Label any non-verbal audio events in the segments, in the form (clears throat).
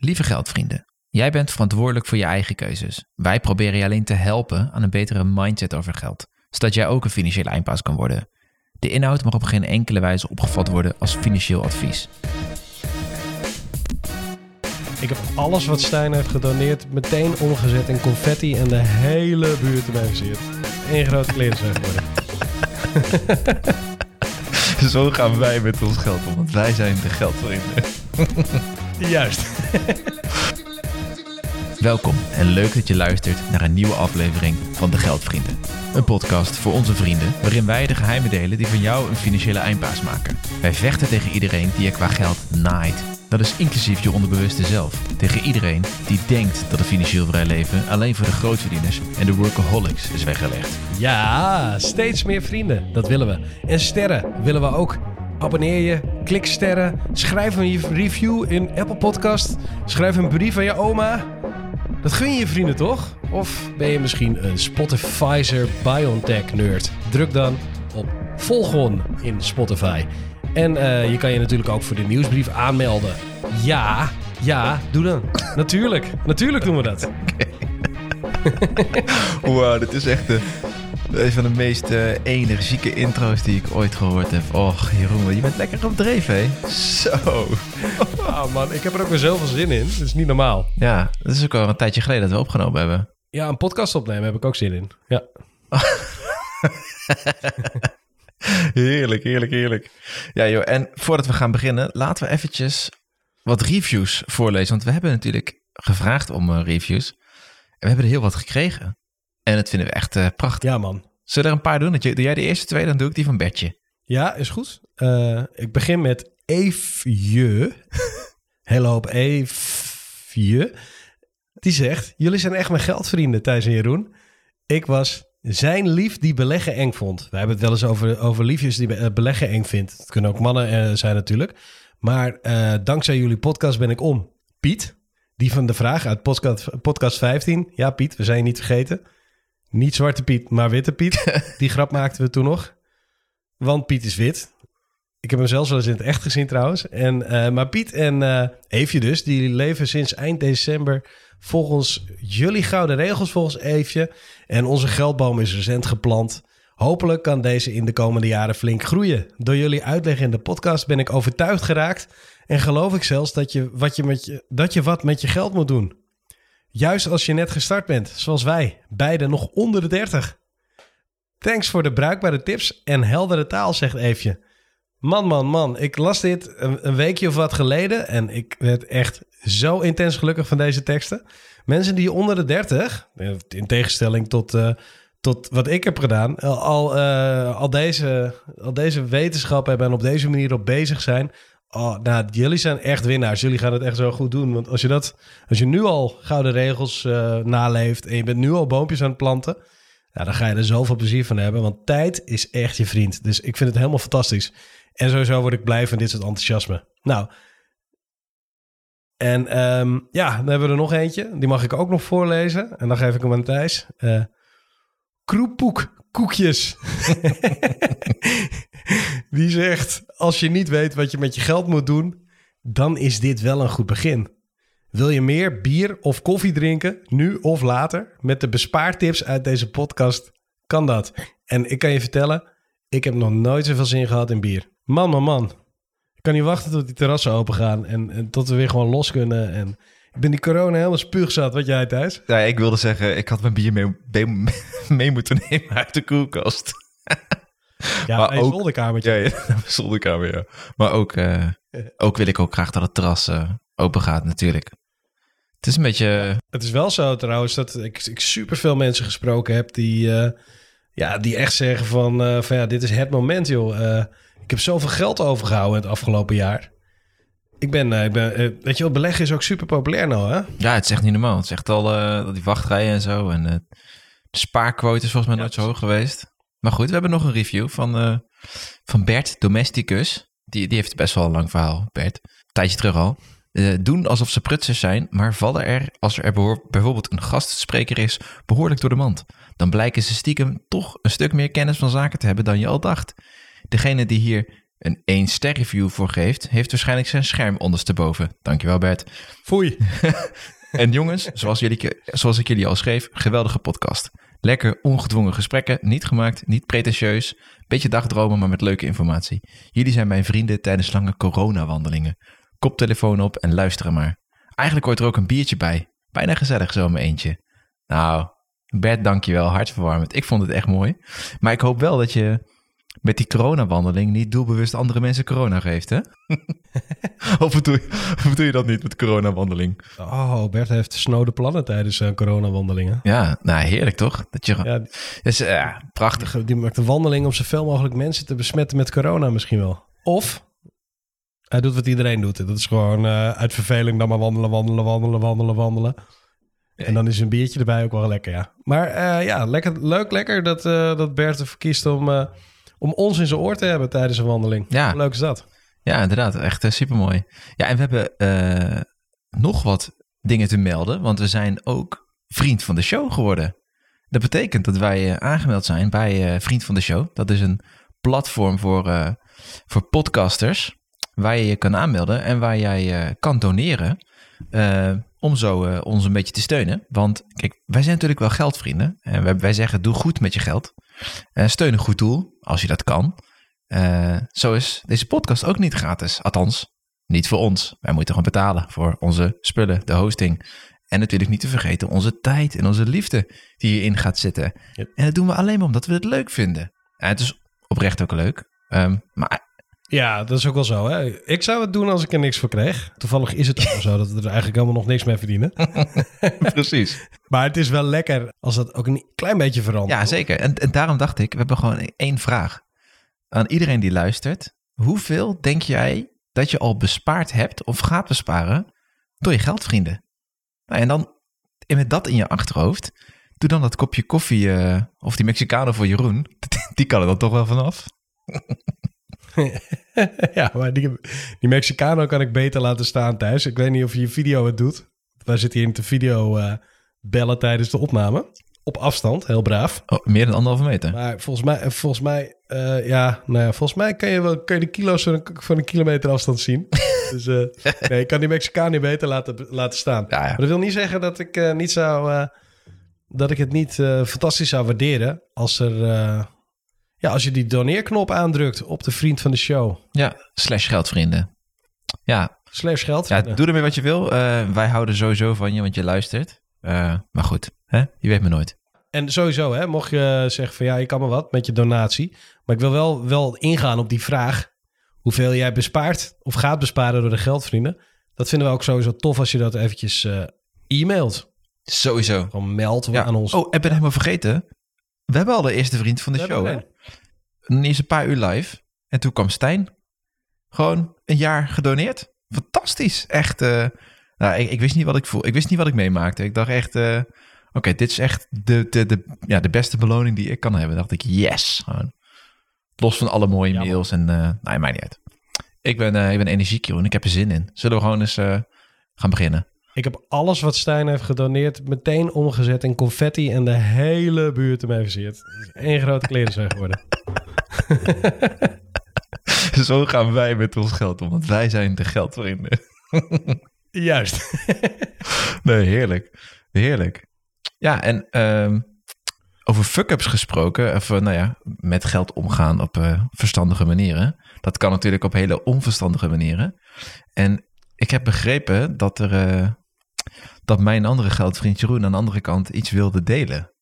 Lieve geldvrienden, jij bent verantwoordelijk voor je eigen keuzes. Wij proberen je alleen te helpen aan een betere mindset over geld, zodat jij ook een financiële eindpaas kan worden. De inhoud mag op geen enkele wijze opgevat worden als financieel advies. Ik heb alles wat Stijn heeft gedoneerd meteen omgezet in confetti en de hele buurt erbij versierd. Eén grote klerenslag geworden. (laughs) Zo gaan wij met ons geld om, want wij zijn de geldvrienden. (laughs) Juist. (laughs) Welkom en leuk dat je luistert naar een nieuwe aflevering van De Geldvrienden. Een podcast voor onze vrienden waarin wij de geheimen delen die van jou een financiële eindbaas maken. Wij vechten tegen iedereen die je qua geld naait. Dat is inclusief je onderbewuste zelf. Tegen iedereen die denkt dat een financieel vrij leven alleen voor de grootverdieners en de workaholics is weggelegd. Ja, steeds meer vrienden. Dat willen we. En sterren willen we ook. Abonneer je, klik sterren, schrijf een review in Apple Podcast, schrijf een brief aan je oma. Dat gun je je vrienden toch? Of ben je misschien een Spotifyzer Biontech nerd? Druk dan op volgon in Spotify. En uh, je kan je natuurlijk ook voor de nieuwsbrief aanmelden. Ja, ja, doe dan. Natuurlijk, natuurlijk doen we dat. (laughs) Wauw, dit is echt een van de meest uh, energieke intro's die ik ooit gehoord heb. Och, Jeroen, je bent lekker op dreef, hè? Zo. Oh (laughs) man, ik heb er ook weer zoveel zin in. Dat is niet normaal. Ja, dat is ook al een tijdje geleden dat we opgenomen hebben. Ja, een podcast opnemen heb ik ook zin in. Ja. (laughs) heerlijk, heerlijk, heerlijk. Ja joh, en voordat we gaan beginnen, laten we eventjes wat reviews voorlezen. Want we hebben natuurlijk gevraagd om uh, reviews. En we hebben er heel wat gekregen. En dat vinden we echt uh, prachtig. Ja man. Zullen er een paar doen? Doe jij de eerste twee, dan doe ik die van Bertje. Ja, is goed. Uh, ik begin met Eefje. (laughs) Hele hoop Eefje. Die zegt, jullie zijn echt mijn geldvrienden, Thijs en Jeroen. Ik was zijn lief die beleggen eng vond. We hebben het wel eens over, over liefjes die beleggen eng vindt. Het kunnen ook mannen uh, zijn natuurlijk. Maar uh, dankzij jullie podcast ben ik om. Piet, die van de vraag uit podcast, podcast 15. Ja, Piet, we zijn je niet vergeten. Niet Zwarte Piet, maar Witte Piet. (laughs) Die grap maakten we toen nog. Want Piet is wit. Ik heb hem zelfs wel eens in het echt gezien trouwens. En, uh, maar Piet en uh, Eefje dus, die leven sinds eind december volgens jullie gouden regels, volgens Eefje. En onze geldboom is recent geplant. Hopelijk kan deze in de komende jaren flink groeien. Door jullie uitleg in de podcast ben ik overtuigd geraakt. En geloof ik zelfs dat je wat, je met je, dat je wat met je geld moet doen. Juist als je net gestart bent, zoals wij, beide nog onder de 30. Thanks voor de bruikbare tips en heldere taal, zegt Eefje. Man, man, man. Ik las dit een, weekje of wat geleden en ik werd echt zo intens gelukkig van deze teksten. Mensen die onder de 30, in tegenstelling tot, uh, tot wat ik heb gedaan, al, uh, al, deze, al deze wetenschap hebben en op deze manier op bezig zijn. Oh, nou, jullie zijn echt winnaars. Jullie gaan het echt zo goed doen. Want als je, dat, als je nu al gouden regels uh, naleeft en je bent nu al boompjes aan het planten, nou, dan ga je er zoveel plezier van hebben. Want tijd is echt je vriend. Dus ik vind het helemaal fantastisch. En sowieso word ik blij van dit soort enthousiasme. Nou, en um, ja, dan hebben we er nog eentje. Die mag ik ook nog voorlezen. En dan geef ik hem aan Thijs. Uh, Kroepoek koekjes. (laughs) Die zegt, als je niet weet wat je met je geld moet doen, dan is dit wel een goed begin. Wil je meer bier of koffie drinken, nu of later, met de bespaartips uit deze podcast, kan dat. En ik kan je vertellen, ik heb nog nooit zoveel zin gehad in bier. Man, man, man. Ik kan niet wachten tot die terrassen open gaan en, en tot we weer gewoon los kunnen. En ik ben die corona helemaal spuugzat. Wat jij, Thijs? Ja, ik wilde zeggen, ik had mijn bier mee, mee, moeten nemen uit de koelkast. Ja, maar een ook, zolderkamertje. Ja, ja (laughs) zolderkamer, ja. Maar ook, uh, (laughs) ook wil ik ook graag dat het terras uh, open gaat, natuurlijk. Het is een beetje... Het is wel zo trouwens dat ik, ik super veel mensen gesproken heb die, uh, ja, die echt zeggen van, van ja, dit is het moment joh. ik heb zoveel geld overgehouden het afgelopen jaar. Ik ben, ik ben weet je wel, beleggen is ook super populair nou hè? Ja, het is echt niet normaal. Het is echt al die wachtrijen en zo. En de spaarquote is volgens mij nooit zo hoog geweest. Maar goed, we hebben nog een review van, van Bert Domesticus. Die, die heeft best wel een lang verhaal, Bert. Een tijdje terug al. Uh, doen alsof ze prutsers zijn, maar vallen er, als er bijvoorbeeld een gastspreker is, behoorlijk door de mand. Dan blijken ze stiekem toch een stuk meer kennis van zaken te hebben dan je al dacht. Degene die hier een 1 ster review voor geeft, heeft waarschijnlijk zijn scherm ondersteboven. Dankjewel Bert. Foei. (laughs) En jongens, zoals, jullie, zoals ik jullie al schreef, geweldige podcast. Lekker ongedwongen gesprekken, niet gemaakt, niet pretentieus. Beetje dagdromen, maar met leuke informatie. Jullie zijn mijn vrienden tijdens lange coronawandelingen. Koptelefoon op en luisteren maar. Eigenlijk hoort er ook een biertje bij. Bijna gezellig zo mijn eentje. Nou, Bert, dankjewel, hartverwarmend. Ik vond het echt mooi. Maar ik hoop wel dat je met die coronawandeling niet doelbewust andere mensen corona geeft, hè? (laughs) of, bedoel je, of bedoel je dat niet met coronawandeling? Oh, Bert heeft snode plannen tijdens uh, coronawandelingen. Ja, nou heerlijk toch? Dat je, Ja, dus, ja, prachtig. die maakt een wandeling om zoveel mogelijk mensen te besmetten met corona misschien wel. Of hij doet wat iedereen doet. Dat is gewoon eh, uit verveling dan maar wandelen, wandelen, wandelen, wandelen, wandelen. En dan is een biertje erbij ook wel lekker, ja. Maar eh, ja, lekker, leuk, lekker dat, eh, dat Bert ervoor kiest om, eh, om ons in zijn oor te hebben tijdens een wandeling. Ja. Hoe leuk is dat? Ja, inderdaad. Echt super supermooi. Ja, en we hebben eh, nog wat dingen te melden, want we zijn ook vriend van de show geworden. Dat betekent dat wij eh, aangemeld zijn bij eh, Vriend van de Show. Dat is een platform voor, eh, voor podcasters waar je je kan aanmelden en waar jij eh, kan doneren. eh, om zo eh, ons een beetje te steunen. Want kijk, wij zijn natuurlijk wel geldvrienden. En wij, wij zeggen, doe goed met je geld. Eh, steun een goed doel, als je dat kan. Eh, zo is deze podcast ook niet gratis. Althans, niet voor ons. Wij moeten gewoon betalen voor onze spullen, de hosting. En natuurlijk niet te vergeten onze tijd en onze liefde die hierin gaat zitten. En dat doen we alleen maar omdat we het leuk vinden. En het is oprecht ook leuk. Ehm, maar Ja, dat is ook wel zo. Hè? Ik zou het doen als ik er niks voor kreeg. Toevallig is het ook wel zo dat we er eigenlijk helemaal nog niks mee verdienen. (laughs) precies. Maar het is wel lekker als dat ook een klein beetje verandert. Ja, zeker. En, en daarom dacht ik, we hebben gewoon één vraag. Aan iedereen die luistert. Hoeveel denk jij dat je al bespaard hebt of gaat besparen door je geldvrienden? Nou, en dan en met dat in je achterhoofd, doe dan dat kopje koffie eh, of die Mexicano voor Jeroen. (laughs) Die kan er dan toch wel vanaf. (laughs) (laughs) ja, maar die, die Mexicano kan ik beter laten staan thuis. Ik weet niet of je je video het doet. Wij zitten hier in de video eh, bellen tijdens de opname. Op afstand, heel braaf. Oh, meer dan anderhalve meter. Maar volgens mij, volgens mij, eh, ja, nou ja, volgens mij kan je wel kan je de kilo's van een, van een kilometer afstand zien. (laughs) dus eh, nee, ik kan die Mexicano beter laten, laten staan. Ja, ja. Maar dat wil niet zeggen dat ik eh, niet zou, eh, dat ik het niet eh, fantastisch zou waarderen als er, eh, ja, als je die doneerknop aandrukt op de vriend van de show. Ja, slash geldvrienden. Ja, Slash geld. ja, doe ermee wat je wil. Eh, wij houden sowieso van je, want je luistert. Eh, maar goed, hè? je weet me nooit. En sowieso, hè, mocht je zeggen van ja, je kan maar wat met je donatie. Maar ik wil wel, wel ingaan op die vraag. Hoeveel jij bespaart of gaat besparen door de geldvrienden. Dat vinden we ook sowieso tof als je dat eventjes eh, e-mailt. Sowieso. Gewoon meldt Ja. aan ons. Oh, ik ben helemaal vergeten. We hebben al de eerste vriend van de show, hè? hebben Dan is een paar uur live. En toen kwam Stijn. Gewoon een jaar gedoneerd. Fantastisch. Echt. eh, nou, ik, ik wist niet wat ik voel. Ik wist niet wat ik meemaakte. Ik dacht echt. eh, Oké, dit is echt de, de, de, ja, de beste beloning die ik kan hebben. dacht ik, yes. Gewoon. Los van alle mooie Ja, mails en. eh nou, maakt niet uit. Ik ben, eh, ik ben energiek, joh. En ik heb er zin in. Zullen we gewoon eens gaan beginnen? Ik heb alles wat Stijn heeft gedoneerd meteen omgezet in confetti en de hele buurt ermee versierd. Één grote klerenzooi geworden. (laughs) Zo gaan wij met ons geld om. Want wij zijn de geldvrienden. (laughs) Juist. (laughs) Nee, heerlijk. Heerlijk. Ja, en ehm, over fuck-ups gesproken, of eh, nou ja, met geld omgaan op eh, verstandige manieren. Dat kan natuurlijk op hele onverstandige manieren. En ik heb begrepen dat er eh, dat mijn andere geldvriend Jeroen aan de andere kant iets wilde delen.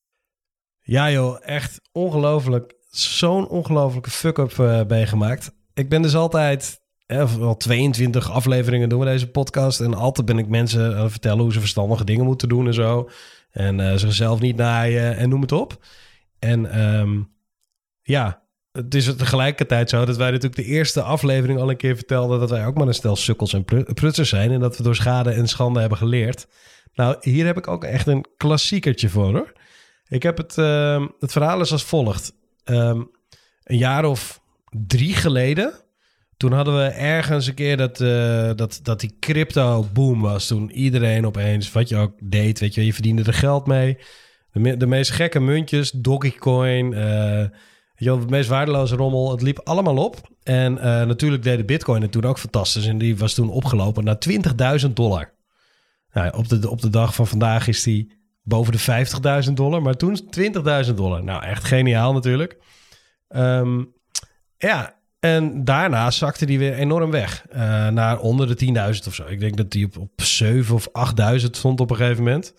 Ja joh, echt ongelooflijk. Zo'n ongelofelijke fuck-up eh ben gemaakt. Ik ben dus altijd, eh, wel 22 afleveringen doen we deze podcast. En altijd ben ik mensen vertellen hoe ze verstandige dingen moeten doen en zo. En eh, zichzelf niet naaien en noem het op. En ehm, ja, het is tegelijkertijd zo dat wij natuurlijk de eerste aflevering al een keer vertelden... dat wij ook maar een stel sukkels en pru- prutsers zijn... en dat we door schade en schande hebben geleerd. Nou, hier heb ik ook echt een klassiekertje voor hoor. Ik heb het, ehm, het verhaal is als volgt. Ehm, een jaar of drie geleden, toen hadden we ergens een keer dat, eh, dat, dat die crypto boom was. Toen iedereen opeens, wat je ook deed, weet je, je verdiende er geld mee. De, de meest gekke muntjes, Dogecoin, wel, het meest waardeloze rommel. Het liep allemaal op. En eh, natuurlijk deed de bitcoin het toen ook fantastisch. En die was toen opgelopen naar 20.000 dollar. Nou, op, de, op de dag van vandaag is die boven de 50.000 dollar. Maar toen 20.000 dollar. Nou, echt geniaal natuurlijk. Ehm, ja, en daarna zakte die weer enorm weg. eh, naar onder de 10.000 of zo. Ik denk dat die op, op 7 of 8.000 stond op een gegeven moment.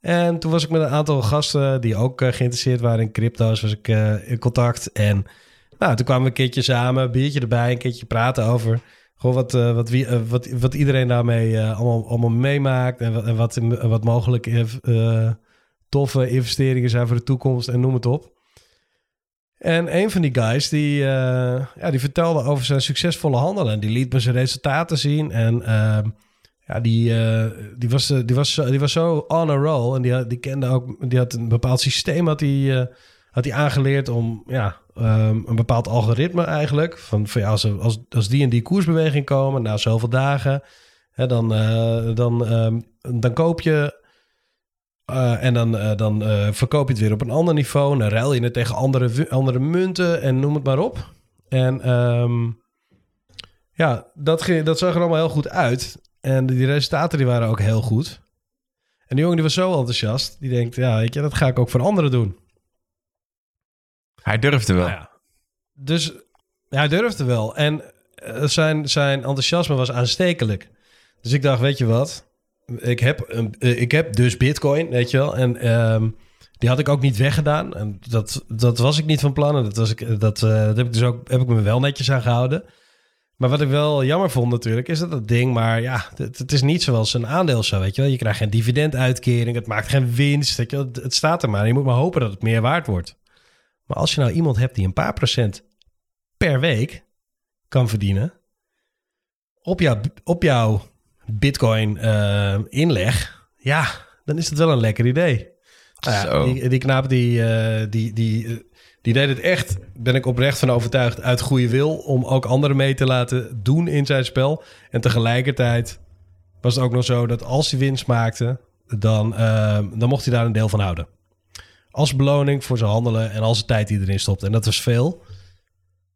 En toen was ik met een aantal gasten die ook eh, geïnteresseerd waren in crypto's, was ik eh, in contact. En nou, toen kwamen we een keertje samen, een biertje erbij, een keertje praten over gewoon wat, eh, wat, wie, wat, wat iedereen daarmee allemaal, allemaal meemaakt. En wat, en wat, mogelijk toffe investeringen zijn voor de toekomst en noem het op. En een van die guys, die, ja, die vertelde over zijn succesvolle handelen. En die liet me zijn resultaten zien. En ehm, ja, die, eh, die, was, eh, die, was, die was zo on a roll. En die, die kende ook, die had een bepaald systeem had die, eh, had die aangeleerd om ja, ehm, een bepaald algoritme eigenlijk. Van, van als, als, als die en die koersbeweging komen na zoveel dagen, hè, dan, dan, ehm, dan koop je en dan, dan verkoop je het weer op een ander niveau. En dan ruil je het tegen andere, andere munten en noem het maar op. En ehm, ja, dat, dat zag er allemaal heel goed uit. En die resultaten die waren ook heel goed. En die jongen die was zo enthousiast. Die denkt, ja, weet je, dat ga ik ook voor anderen doen. Hij durfde wel. Nou ja. Dus ja, hij durfde wel. En eh, zijn, zijn enthousiasme was aanstekelijk. Dus ik dacht, weet je wat? Ik heb, een, eh, ik heb dus bitcoin, weet je wel. En ehm, die had ik ook niet weggedaan. En dat, dat was ik niet van plan. En dat, was ik, dat, eh, dat heb ik dus ook heb ik me wel netjes aan gehouden. Maar wat ik wel jammer vond natuurlijk, is dat dat ding... maar ja, het, het is niet zoals een aandeel zo, weet je wel. Je krijgt geen dividenduitkering, het maakt geen winst. Weet je wel. Het, het staat er maar. Je moet maar hopen dat het meer waard wordt. Maar als je nou iemand hebt die een paar procent per week kan verdienen op jouw, op jouw Bitcoin eh, inleg, ja, dan is het wel een lekker idee. Nou ja, die, die knaap die, eh, die, die, eh, die deed het echt, ben ik oprecht van overtuigd, uit goede wil om ook anderen mee te laten doen in zijn spel. En tegelijkertijd was het ook nog zo dat als hij winst maakte, dan, eh, dan mocht hij daar een deel van houden als beloning voor zijn handelen en al zijn tijd die erin stopt. En dat was veel.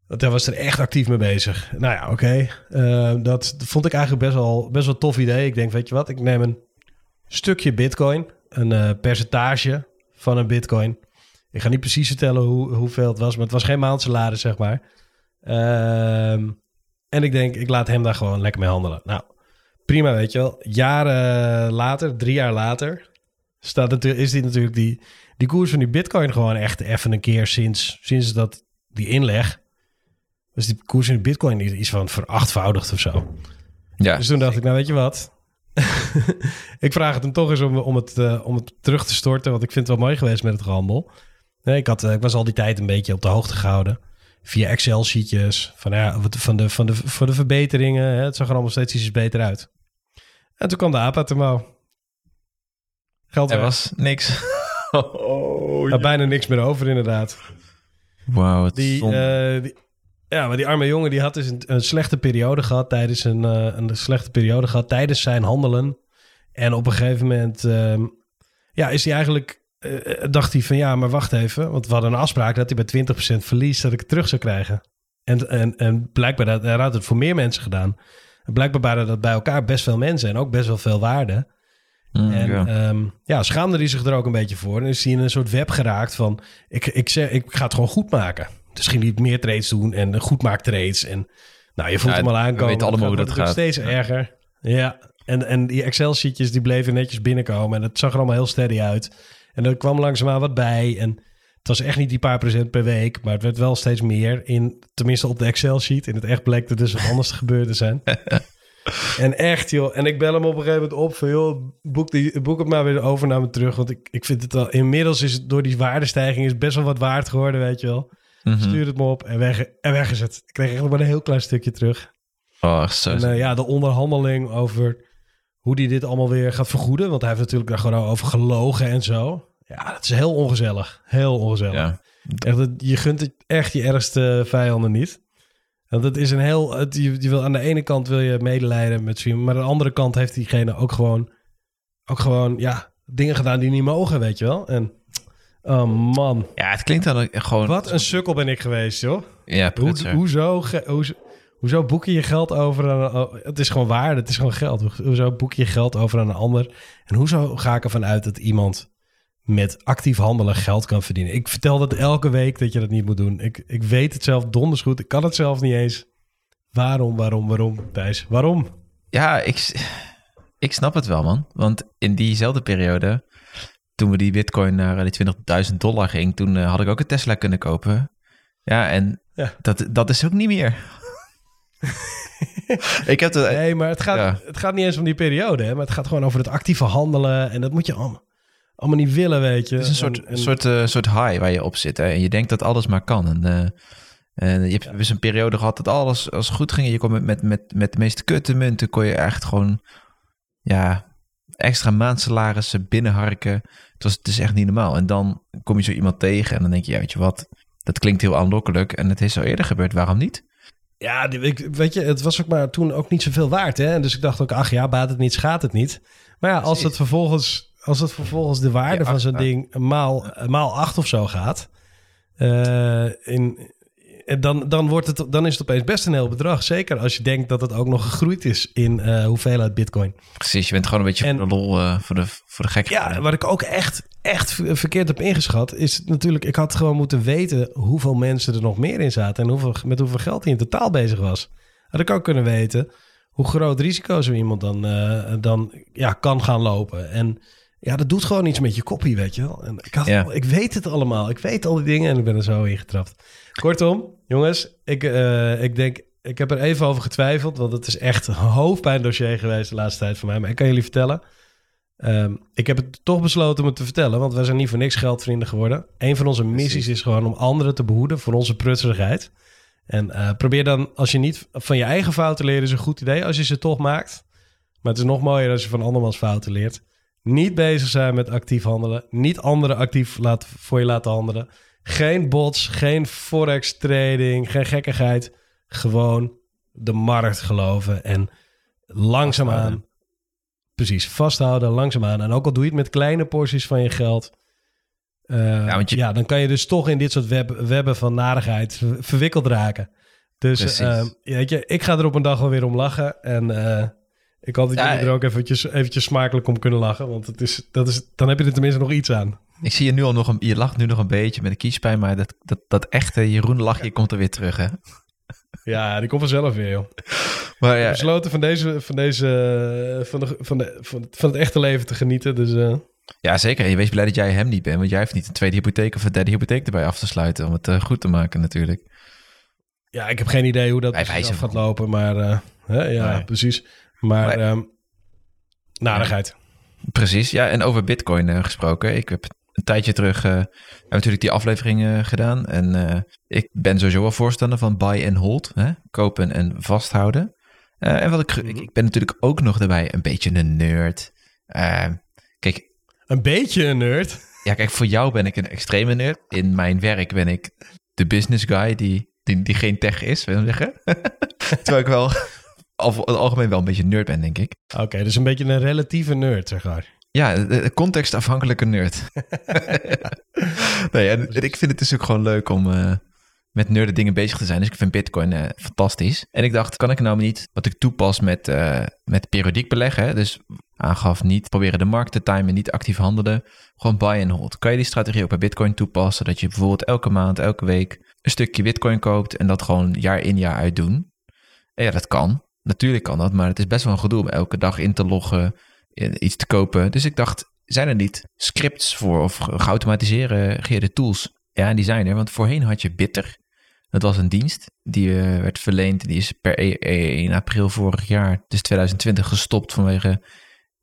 Want hij was er echt actief mee bezig. Nou ja, oké. Eh, dat vond ik eigenlijk best wel, best wel een tof idee. Ik denk, weet je wat, ik neem een stukje bitcoin. Een eh, percentage van een bitcoin. Ik ga niet precies vertellen hoe, hoeveel het was, maar het was geen maandsalaris, zeg maar. Ehm, en ik denk, ik laat hem daar gewoon lekker mee handelen. Nou, prima, weet je wel. Jaren later, drie jaar later, staat natuurlijk, is die natuurlijk die, die koers van die bitcoin gewoon echt even een keer sinds, sinds dat die inleg. Dus die koers van die bitcoin is iets van verachtvoudigd of zo. Ja. Dus toen dacht ik, nou weet je wat? (laughs) ik vraag het hem toch eens om, om, het, eh, om het terug te storten. Want ik vind het wel mooi geweest met het handel. Nee, ik, had, eh, ik was al die tijd een beetje op de hoogte gehouden. Via Excel-sheetjes. Van, ja, van, de, van, de, van de verbeteringen. Hè, het zag er allemaal steeds iets beter uit. En toen kwam de aap uit de mouw. Geld Er weg. was niks. (laughs) oh, Nou, bijna niks meer over, inderdaad. Wauw, Die, eh, die- ja, maar die arme jongen die had dus een, een slechte periode gehad tijdens een, eh, een slechte periode gehad tijdens zijn handelen. En op een gegeven moment, ehm, ja, is hij eigenlijk, eh, dacht hij van ja, maar wacht even, want we hadden een afspraak dat hij bij 20% verlies dat ik het terug zou krijgen. En, en, en blijkbaar dat, hij had het voor meer mensen gedaan. En blijkbaar waren dat bij elkaar best veel mensen en ook best wel veel waarde. Mm, En ja. ja. ja, schaamde hij zich er ook een beetje voor. En is hij in een soort web geraakt van... Ik, ik, zeg, ik ga het gewoon goed maken. Dus ging hij meer trades doen en goed maakt trades. En nou, je voelt Ja, hem al we aankomen. weten allemaal hoe dat gaat. steeds erger. Ja, en, en die Excel-sheetjes die bleven netjes binnenkomen. En het zag er allemaal heel steady uit. En er kwam langzaamaan wat bij. En het was echt niet die paar procent per week. Maar het werd wel steeds meer. In, tenminste op de Excel-sheet. In het echt bleek er dus wat anders te gebeuren te zijn. (laughs) En echt, joh. En ik bel hem op een gegeven moment op van, joh, boek, die, boek het maar weer over naar me terug. Want ik, ik vind het al, inmiddels is het door die waardestijging is best wel wat waard geworden, weet je wel. Mhm. Stuur het me op en weg, en weg is het. Ik kreeg echt nog maar een heel klein stukje terug. Oh, zo. En eh, ja, de onderhandeling over hoe hij dit allemaal weer gaat vergoeden. Want hij heeft natuurlijk daar gewoon over gelogen en zo. Ja, dat is heel ongezellig. Heel ongezellig. ja. Echt, je gunt het echt je ergste vijanden niet. Want het is een heel. Het, je, je wil, aan de ene kant wil je medelijden met z'n, maar aan de andere kant heeft diegene ook gewoon. Ook gewoon, ja, dingen gedaan die niet mogen, weet je wel. En Oh man. Ja, het klinkt dan gewoon... Wat een sukkel ben ik geweest, joh. Ja, Hoe, prutser. hoezo, ge- hoezo, hoezo boek je je geld over aan een... het is gewoon waar, het is gewoon geld. Hoezo boek je je geld over aan een ander? En hoezo ga ik ervan uit dat iemand met actief handelen geld kan verdienen? Ik vertel dat elke week dat je dat niet moet doen. Ik, ik weet het zelf donders goed. Ik kan het zelf niet eens. Waarom, waarom, waarom, Thijs? Waarom? Ja, ik, ik snap het wel, man. Want in diezelfde periode, toen we die bitcoin naar eh, die 20.000 dollar ging, toen eh, had ik ook een Tesla kunnen kopen. Ja, en Ja. Dat, dat is ook niet meer. (laughs) ik heb de, Nee, maar het gaat, Ja. het gaat niet eens om die periode, hè? maar het gaat gewoon over het actieve handelen. En dat moet je allemaal, allemaal niet willen, weet je. Het is een soort, En- en- soort, eh, soort high waar je op zit. Hè? En je denkt dat alles maar kan. En, eh, en je hebt dus een periode gehad dat alles als goed ging. En je kon met, met, met, met de meest kutte munten kon je echt gewoon ja, extra maandsalarissen binnenharken. Het, was, het is echt niet normaal. En dan kom je zo iemand tegen en dan denk je, ja, weet je wat, dat klinkt heel aanlokkelijk. En het is al eerder gebeurd, waarom niet? Ja, ik, weet je, het was ook maar toen ook niet zoveel waard. Hè? Dus ik dacht ook, ach ja, baat het niet, schaadt het niet. Maar ja, als het vervolgens, als het vervolgens de waarde Ja, van zo'n ding maal, maal acht of zo gaat, eh, in, dan, dan, wordt het, dan is het opeens best een heel bedrag. Zeker als je denkt dat het ook nog gegroeid is in eh, hoeveelheid bitcoin. Precies, je bent gewoon een beetje En- voor de lol, eh, voor, de, voor de gek. Ja, wat ik ook echt, echt verkeerd heb ingeschat, is natuurlijk, ik had gewoon moeten weten hoeveel mensen er nog meer in zaten en hoeveel, met hoeveel geld hij in totaal bezig was. Had ik ook kunnen weten hoe groot risico zo iemand dan, eh, dan ja, kan gaan lopen. En ja, dat doet gewoon iets met je koppie, weet je wel. En ik, had, Ja. ik weet het allemaal. Ik weet al die dingen en ik ben er zo ingetrapt. Kortom, jongens, ik, eh, ik denk, ik heb er even over getwijfeld, want het is echt een hoofdpijndossier geweest de laatste tijd voor mij. Maar ik kan jullie vertellen, Ehm, ik heb het toch besloten om het te vertellen, want wij zijn niet voor niks geldvrienden geworden. Een van onze missies is gewoon om anderen te behoeden voor onze prutserigheid. En eh, probeer dan, als je niet van je eigen fouten leert, is een goed idee als je ze toch maakt. Maar het is nog mooier als je van andermans fouten leert. Niet bezig zijn met actief handelen. Niet anderen actief laten, voor je laten handelen. Geen bots, geen forex trading, geen gekkigheid. Gewoon de markt geloven en langzaamaan Vasthouden. Precies, vasthouden, langzaamaan. En ook al doe je het met kleine porties van je geld. eh, ja, dan kan je dus toch in dit soort web, webben van narigheid ver- verwikkeld raken. Dus eh, weet je, ik ga er op een dag wel weer om lachen. En eh, ik hoop dat Ja, jullie er ook eventjes, eventjes smakelijk om kunnen lachen. Want het is, dat is, dan heb je er tenminste nog iets aan. Ik zie je nu al nog een, je lacht nu nog een beetje met een kiespijn, maar dat, dat, dat echte Jeroen lachje komt er weer terug, hè? Ja, die komt vanzelf weer, joh. Maar ja, Besloten van deze, van deze, van, de, van, de, van, van het echte leven te genieten. Dus eh, ja, zeker. En je wees blij dat jij hem niet bent, want jij heeft niet een tweede hypotheek of een derde hypotheek erbij af te sluiten om het eh, goed te maken natuurlijk. Ja, ik heb geen idee hoe dat gaat lopen, maar eh, hè, ja, Nee. precies. Maar, Maar- ehm narigheid. Precies, ja. En over bitcoin eh, gesproken. Ik heb een tijdje terug heb natuurlijk die aflevering eh, gedaan. En ik ben sowieso wel voorstander van buy and hold. Hè? Kopen en vasthouden. En wat ik, ge- ik, ik ben natuurlijk ook nog daarbij een beetje een nerd. Kijk, Een beetje een nerd. ja, kijk, voor jou ben ik een extreme nerd. In mijn werk ben ik de business guy die, die, die geen tech is, wil je zeggen. (laughs) Terwijl ik wel over het algemeen wel een beetje nerd ben, denk ik. Oké, dus een beetje een relatieve nerd, zeg maar. Ja, contextafhankelijke nerd. (laughs) (laughs) nee, en, en ik vind het dus ook gewoon leuk om eh, met nerden dingen bezig te zijn. Dus ik vind Bitcoin eh, fantastisch. En ik dacht, kan ik nou niet wat ik toepas met, eh, met periodiek beleggen? hè? Dus aangaf niet proberen de markt te timen, niet actief handelen. Gewoon buy and hold. Kan je die strategie ook bij Bitcoin toepassen? Dat je bijvoorbeeld elke maand, elke week een stukje Bitcoin koopt en dat gewoon jaar in jaar uit doen. En ja, dat kan. Natuurlijk kan dat, maar het is best wel een gedoe om elke dag in te loggen, in- iets te kopen. Dus ik dacht, zijn er niet scripts voor of ge- geautomatiseerde tools? Ja, en die zijn er, want voorheen had je Bitter. Dat was een dienst die eh, werd verleend. Die is per e- 1 april vorig jaar, dus 2020, gestopt vanwege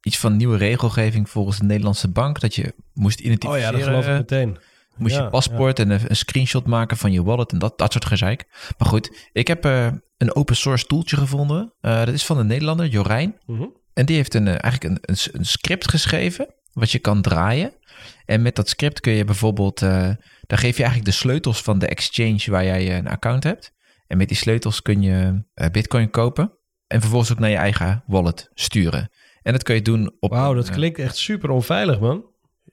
iets van nieuwe regelgeving volgens de Nederlandse bank. Dat je moest Oh identificeren. ja, dat geloof ik meteen. Moest Ja, je paspoort en een, een screenshot maken van je wallet en dat, dat soort gezeik. Maar goed, ik heb eh, een open source tooltje gevonden. Eh, dat is van een Nederlander, Jorijn. Mhm. En die heeft een, eh, eigenlijk een, een, script geschreven wat je kan draaien. En met dat script kun je bijvoorbeeld, eh dan geef je eigenlijk de sleutels van de exchange waar jij een account hebt. En met die sleutels kun je bitcoin kopen. En vervolgens ook naar je eigen wallet sturen. En dat kun je doen op... Wauw, dat klinkt echt super onveilig, man.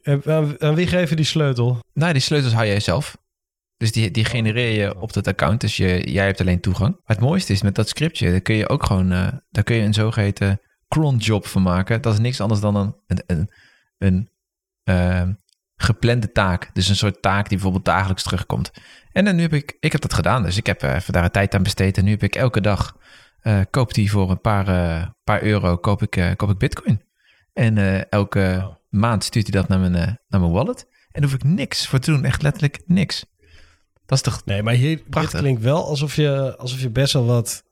En Aan, aan wie je die sleutel? Nou, die sleutels hou jij zelf. Dus die, die genereer je op dat account. Dus je, jij hebt alleen toegang. Maar het mooiste is met dat scriptje, daar kun je ook gewoon, eh, daar kun je een zogeheten cron job van maken. Dat is niks anders dan een, een, een, een ehm, geplande taak. Dus een soort taak die bijvoorbeeld dagelijks terugkomt. En dan nu heb ik, ik heb dat gedaan. Dus ik heb eh, even daar een tijd aan besteed. En nu heb ik elke dag, eh koop die voor een paar, paar euro, koop ik, koop ik bitcoin. En elke maand stuurt hij dat naar mijn, naar mijn wallet. En daar hoef ik niks voor te doen. Echt letterlijk niks. Dat is toch... Nee, maar hier dit Prachtig. klinkt wel alsof je, alsof je best wel wat...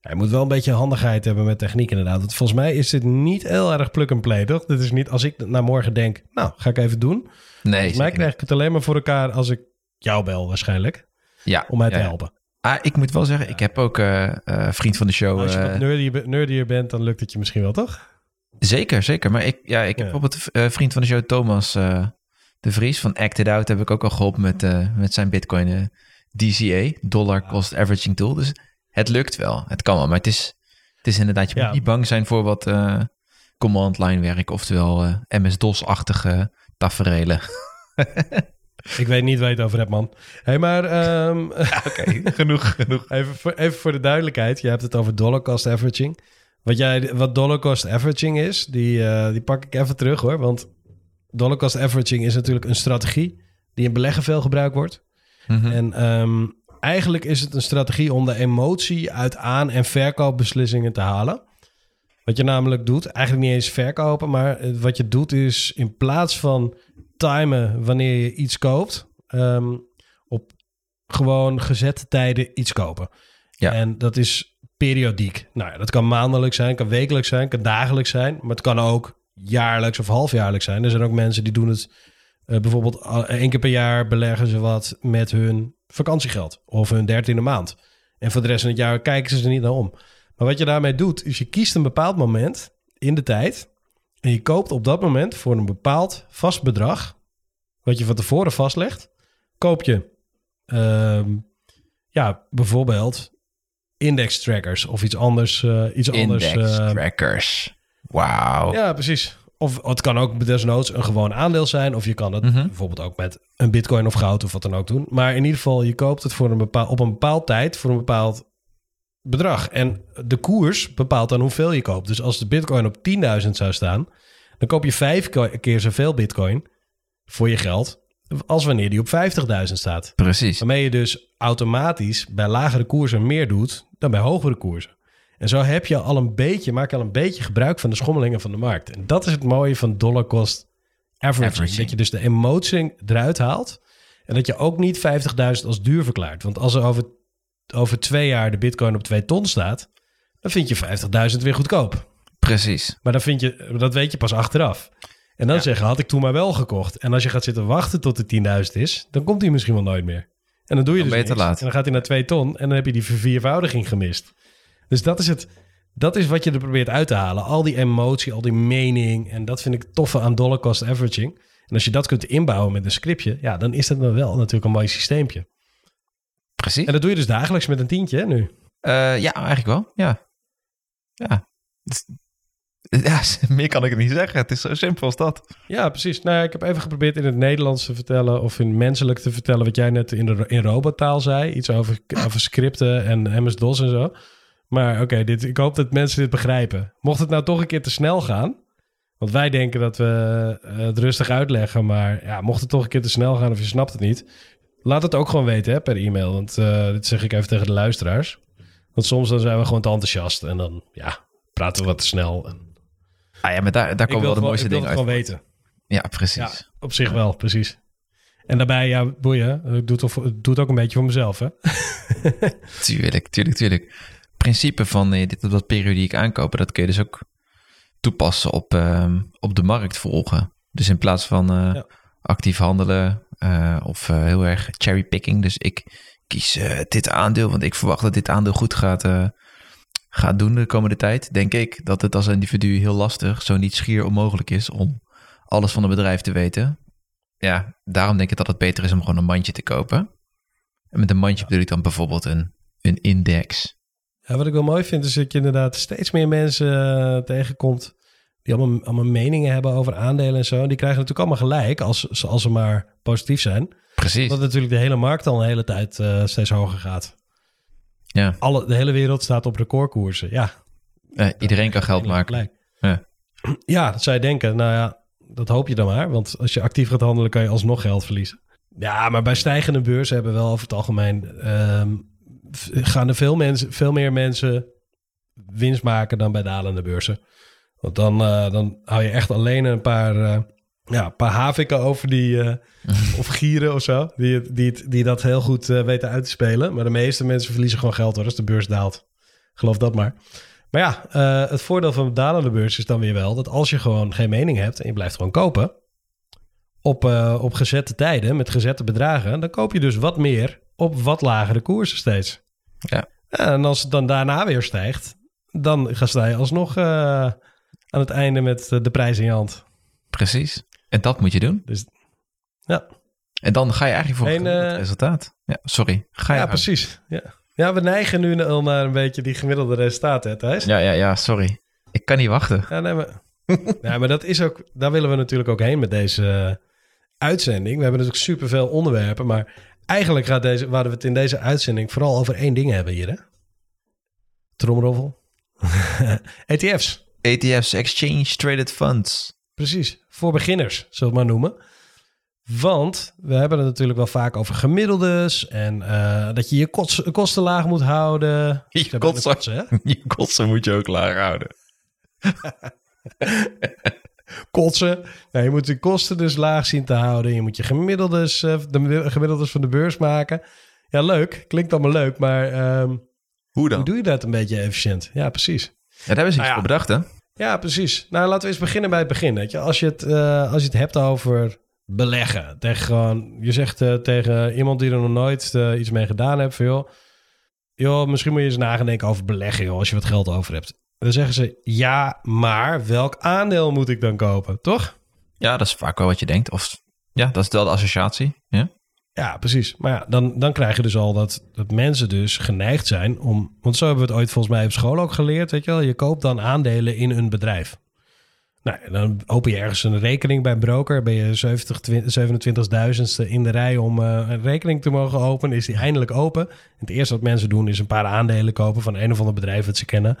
Ja, je moet wel een beetje handigheid hebben met techniek inderdaad. Want volgens mij is dit niet heel erg plug-and-play, toch? Dit is niet als ik naar morgen denk, nou, ga ik even doen. Nee, Volgens mij krijg ik het alleen maar voor elkaar als ik jou bel waarschijnlijk. ja, Om mij te ja, helpen. Ah, ik moet wel zeggen, ik heb ook eh, eh, vriend van de show. als je eh, wat nerdier, nerdier bent, dan lukt het je misschien wel, toch? Zeker, zeker. Maar ik, ja, ik Ja. heb bijvoorbeeld eh, vriend van de show Thomas de Vries van Acted Out heb ik ook al geholpen met, eh, met zijn Bitcoin eh, DCA, Dollar Cost Averaging Tool. Dus het lukt wel, het kan wel. Maar het is, het is inderdaad, je Ja. moet niet bang zijn voor wat eh, command line werk, oftewel MS-DOS-achtige taferelen. (laughs) Ik weet niet waar je het over hebt, man. hey, maar ehm, (laughs) Oké, genoeg, genoeg. even, voor, even voor de duidelijkheid. Je hebt het over dollar cost averaging. Wat, jij, wat dollar cost averaging is, die, die pak ik even terug hoor. Want dollar cost averaging is natuurlijk een strategie die in beleggen veel gebruikt wordt. Mhm. En ehm, eigenlijk is het een strategie om de emotie uit aan- en verkoopbeslissingen te halen. Wat je namelijk doet, eigenlijk niet eens verkopen, maar wat je doet is in plaats van timen wanneer je iets koopt, ehm, op gewoon gezette tijden iets kopen. Ja. En dat is periodiek. Nou ja, dat kan maandelijks zijn, kan wekelijks zijn, kan dagelijks zijn, maar het kan ook jaarlijks of halfjaarlijks zijn. Er zijn ook mensen die doen het eh, bijvoorbeeld al- één keer per jaar beleggen ze wat met hun vakantiegeld of hun dertiende maand. En voor de rest van het jaar kijken ze er niet naar om. Maar wat je daarmee doet, is je kiest een bepaald moment in de tijd en je koopt op dat moment voor een bepaald vast bedrag, wat je van tevoren vastlegt, koop je ehm, ja, bijvoorbeeld index trackers of iets anders. eh, iets Index anders eh, trackers. Wauw. ja, precies. Of het kan ook desnoods een gewoon aandeel zijn. Of je kan het Mhm. bijvoorbeeld ook met een bitcoin of goud of wat dan ook doen. Maar in ieder geval, je koopt het voor een bepaald, op een bepaald tijd voor een bepaald bedrag. En de koers bepaalt dan hoeveel je koopt. Dus als de bitcoin op 10.000 zou staan, dan koop je vijf keer zoveel bitcoin voor je geld als wanneer die op 50.000 staat. Precies. Waarmee je dus automatisch bij lagere koersen meer doet dan bij hogere koersen. En zo heb je al een beetje, maak je al een beetje gebruik van de schommelingen van de markt. En dat is het mooie van dollar cost averaging. Averaging. Dat je dus de emotie eruit haalt. En dat je ook niet 50.000 als duur verklaart. Want als er over, over twee jaar de bitcoin op 2 ton staat, dan vind je 50.000 weer goedkoop. Precies. Maar dan vind je, dat weet je pas achteraf. En dan Ja. zeggen, had ik toen maar wel gekocht. En als je gaat zitten wachten tot de 10.000 is, dan komt hij misschien wel nooit meer. En dan doe je Dan dus niks. laat. En dan gaat hij naar 2 ton en dan heb je die verviervoudiging gemist. Dus dat is het. Dat is wat je er probeert uit te halen. Al die emotie, al die mening. En dat vind ik toffe aan dollar cost averaging. En als je dat kunt inbouwen met een scriptje, ja, dan is dat dan wel natuurlijk een mooi systeempje. Precies. En dat doe je dus dagelijks met een tientje hè, nu. Eh, ja, eigenlijk wel. Ja. Ja. Is- Ja, (laughs) meer kan ik het niet zeggen. Het is zo simpel als dat. Ja, precies. Nou, ik heb even geprobeerd in het Nederlands te vertellen of in menselijk te vertellen wat jij net in, de, in robottaal zei. Iets over, over scripten en MS-DOS en zo. Maar oké, dit ik hoop dat mensen dit begrijpen. Mocht het nou toch een keer te snel gaan, want wij denken dat we eh, het rustig uitleggen, maar ja, mocht het toch een keer te snel gaan of je snapt het niet, laat het ook gewoon weten hè, per e-mail. Want eh, dit zeg ik even tegen de luisteraars. Want soms dan zijn we gewoon te enthousiast en dan ja, praten we wat te snel. En Ah ja, maar daar, daar komen wel de mooiste ik wil dingen het uit. gewoon weten. Ja, precies. Ja, op zich wel, precies. En daarbij, ja, boeien. Ik doe het, of- ik doe het ook een beetje voor mezelf, hè? (laughs) Tuurlijk, tuurlijk, tuurlijk. Principe van dit op dat periodiek aankopen, dat kun je dus ook toepassen op, ehm, op de markt volgen. Dus in plaats van eh, Ja. actief handelen eh, of eh, heel erg cherrypicking. Dus ik kies dit aandeel, want ik verwacht dat dit aandeel goed gaat, gaat doen de komende tijd. Denk ik dat het als individu heel lastig, zo niet schier onmogelijk is om alles van een bedrijf te weten. Ja, daarom denk ik dat het beter is om gewoon een mandje te kopen. En met een mandje bedoel ik dan bijvoorbeeld een, een index. Ja, wat ik wel mooi vind, is dat je inderdaad steeds meer mensen eh, tegenkomt die allemaal, allemaal meningen hebben over aandelen en zo, die krijgen natuurlijk allemaal gelijk als, als ze maar positief zijn. Precies. Dat natuurlijk de hele markt al een hele tijd uh, steeds hoger gaat. Ja. Alle, de hele wereld staat op recordkoersen. Ja. Iedereen kan geld maken. Ja. (clears throat) ja, dat zou je denken. Nou ja, dat hoop je dan maar. Want als je actief gaat handelen, kan je alsnog geld verliezen. Ja, maar bij stijgende beurzen hebben wel over het algemeen... Um, gaan er veel, mensen, veel meer mensen winst maken dan bij dalende beurzen. Want dan, uh, dan hou je echt alleen een paar, uh, ja, een paar haviken over die... Uh, (laughs) of gieren of zo, die, die, die dat heel goed weten uit te spelen. Maar de meeste mensen verliezen gewoon geld hoor, als de beurs daalt. Geloof dat maar. Maar ja, het voordeel van de dalende beurs is dan weer wel... dat als je gewoon geen mening hebt en je blijft gewoon kopen op, op gezette tijden met gezette bedragen, dan koop je dus wat meer op wat lagere koersen steeds. Ja. En als het dan daarna weer stijgt, dan ga je alsnog uh, aan het einde met de prijs in je hand. Precies. En dat moet je doen. Dus, ja. En dan ga je eigenlijk voor het uh, resultaat. Ja, sorry. Ga je ja, precies. Ja. ja, we neigen nu al naar een beetje die gemiddelde resultaten, hè Thijs? Ja, ja, ja, sorry. Ik kan niet wachten. Ja, nee, maar, (laughs) ja, maar dat is ook, daar willen we natuurlijk ook heen met deze uitzending. We hebben natuurlijk superveel onderwerpen, maar eigenlijk gaat deze, waar we het in deze uitzending vooral over één ding hebben hier, hè? Tromroffel. (laughs) ETF's. ETF's, Exchange Traded Funds. Precies, voor beginners, zullen we het maar noemen. Want we hebben het natuurlijk wel vaak over gemiddeldes en uh, dat je je kosten laag moet houden. Je kosten, kotsen, (laughs) je kosten moet je ook laag houden. (laughs) kotsen. Nou, je moet de kosten dus laag zien te houden. Je moet je gemiddeldes, uh, de gemiddeldes van de beurs maken. Ja, leuk. Klinkt allemaal leuk, maar... Um, hoe dan? Hoe doe je dat een beetje efficiënt? Ja, precies. Ja, daar hebben ze iets nou ja. bedacht, hè? Ja, precies. Nou, laten we eens beginnen bij het begin. Weet je? Als, je het, uh, als je het hebt over beleggen. Tegen gewoon, je zegt uh, tegen iemand die er nog nooit uh, iets mee gedaan heeft... Van, joh, joh, misschien moet je eens nadenken over beleggen, joh, als je wat geld over hebt. Dan zeggen ze, ja, maar welk aandeel moet ik dan kopen, toch? Ja, dat is vaak wel wat je denkt. Of ja, dat is wel de associatie. Ja, ja precies. Maar ja, dan, dan krijg je dus al dat, dat mensen dus geneigd zijn om... Want zo hebben we het ooit volgens mij op school ook geleerd, weet je wel. Je koopt dan aandelen in een bedrijf. Nou, dan open je ergens een rekening bij een broker. Ben je 27.000ste in de rij om uh, een rekening te mogen openen. Is die eindelijk open. En het eerste wat mensen doen is een paar aandelen kopen van een of ander bedrijf dat ze kennen.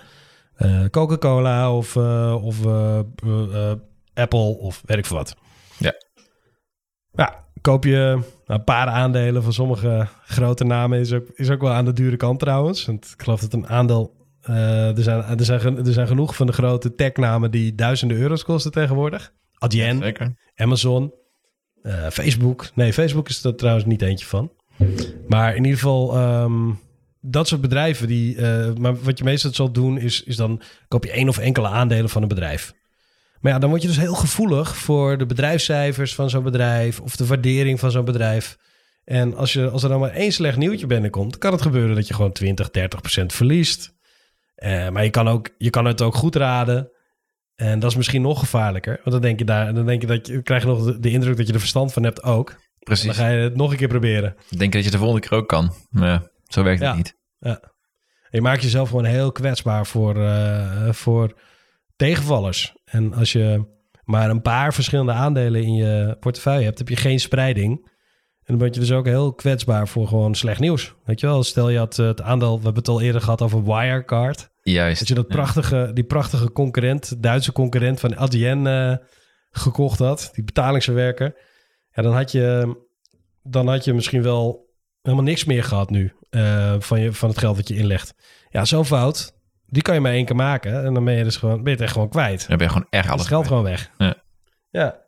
Uh, Coca-Cola of, uh, of uh, Apple of weet ik veel wat. Ja. Ja, koop je nou, een paar aandelen van sommige grote namen. Is ook, is ook wel aan de dure kant trouwens. Want ik geloof dat een aandeel... er, zijn, er, zijn, er zijn genoeg van de grote technamen die duizenden euro's kosten tegenwoordig. Adyen, Zeker. Amazon, Facebook. Nee, Facebook is er trouwens niet eentje van. Maar in ieder geval... Um, dat soort bedrijven, die, uh, maar wat je meestal zal doen, is, is dan koop je één of enkele aandelen van een bedrijf. Maar ja, dan word je dus heel gevoelig voor de bedrijfscijfers van zo'n bedrijf of de waardering van zo'n bedrijf. En als, je, als er dan maar één slecht nieuwtje binnenkomt, kan het gebeuren dat je gewoon 20, 30 procent verliest. Uh, maar je kan, ook, je kan het ook goed raden. En dat is misschien nog gevaarlijker. Want dan denk je, daar, dan denk je dat je, krijg je nog de, de indruk dat je er verstand van hebt ook. Precies. Dan ga je het nog een keer proberen. Denk je dat je de volgende keer ook kan. Ja. Zo werkt ja. het niet. Ja. Je maakt jezelf gewoon heel kwetsbaar voor, uh, voor tegenvallers. En als je maar een paar verschillende aandelen in je portefeuille hebt, heb je geen spreiding. En dan ben je dus ook heel kwetsbaar voor gewoon slecht nieuws. Weet je wel, stel je had het aandeel, we hebben het al eerder gehad over Wirecard. Juist. Dat je dat prachtige, die prachtige concurrent, Duitse concurrent van Adyen uh, gekocht had, die betalingsverwerker. Ja, dan had je, dan had je misschien wel helemaal niks meer gehad nu uh, van, je, van het geld dat je inlegt. Ja, zo'n fout, die kan je maar één keer maken. En dan ben je dus gewoon, ben je het echt gewoon kwijt. Dan ben je gewoon echt alles Het geld gewoon weg. Ja. ja. Dan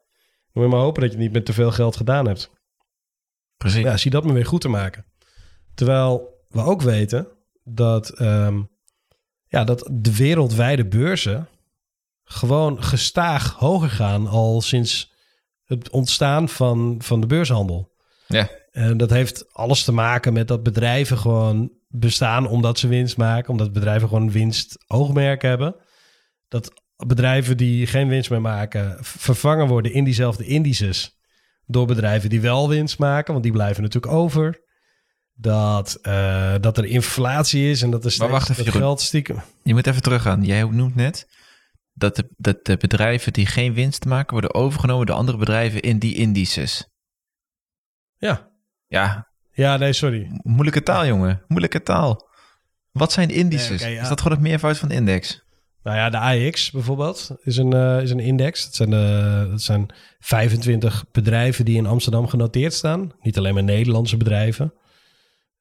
moet je maar hopen dat je niet met te veel geld gedaan hebt. Precies. Ja, zie dat maar weer goed te maken. Terwijl we ook weten dat, um, ja, dat de wereldwijde beurzen gewoon gestaag hoger gaan al sinds het ontstaan van, van de beurshandel. Ja. En dat heeft alles te maken met dat bedrijven gewoon bestaan omdat ze winst maken. Omdat bedrijven gewoon winst oogmerk hebben. Dat bedrijven die geen winst meer maken vervangen worden in diezelfde indices. Door bedrijven die wel winst maken, want die blijven natuurlijk over. Dat, uh, dat er inflatie is en dat er steeds maar wacht even, geld stiekem... Je moet even teruggaan. Jij noemt net dat de, dat de bedrijven die geen winst maken worden overgenomen door andere bedrijven in die indices. Ja. Ja, Ja, nee, sorry. moeilijke taal, jongen. Moeilijke taal. Wat zijn indices? Nee, oké, ja. Is dat gewoon het meervoud van de index? Nou ja, de AEX bijvoorbeeld is een, eh, is een index. Dat zijn, eh, dat zijn 25 bedrijven die in Amsterdam genoteerd staan. Niet alleen maar Nederlandse bedrijven.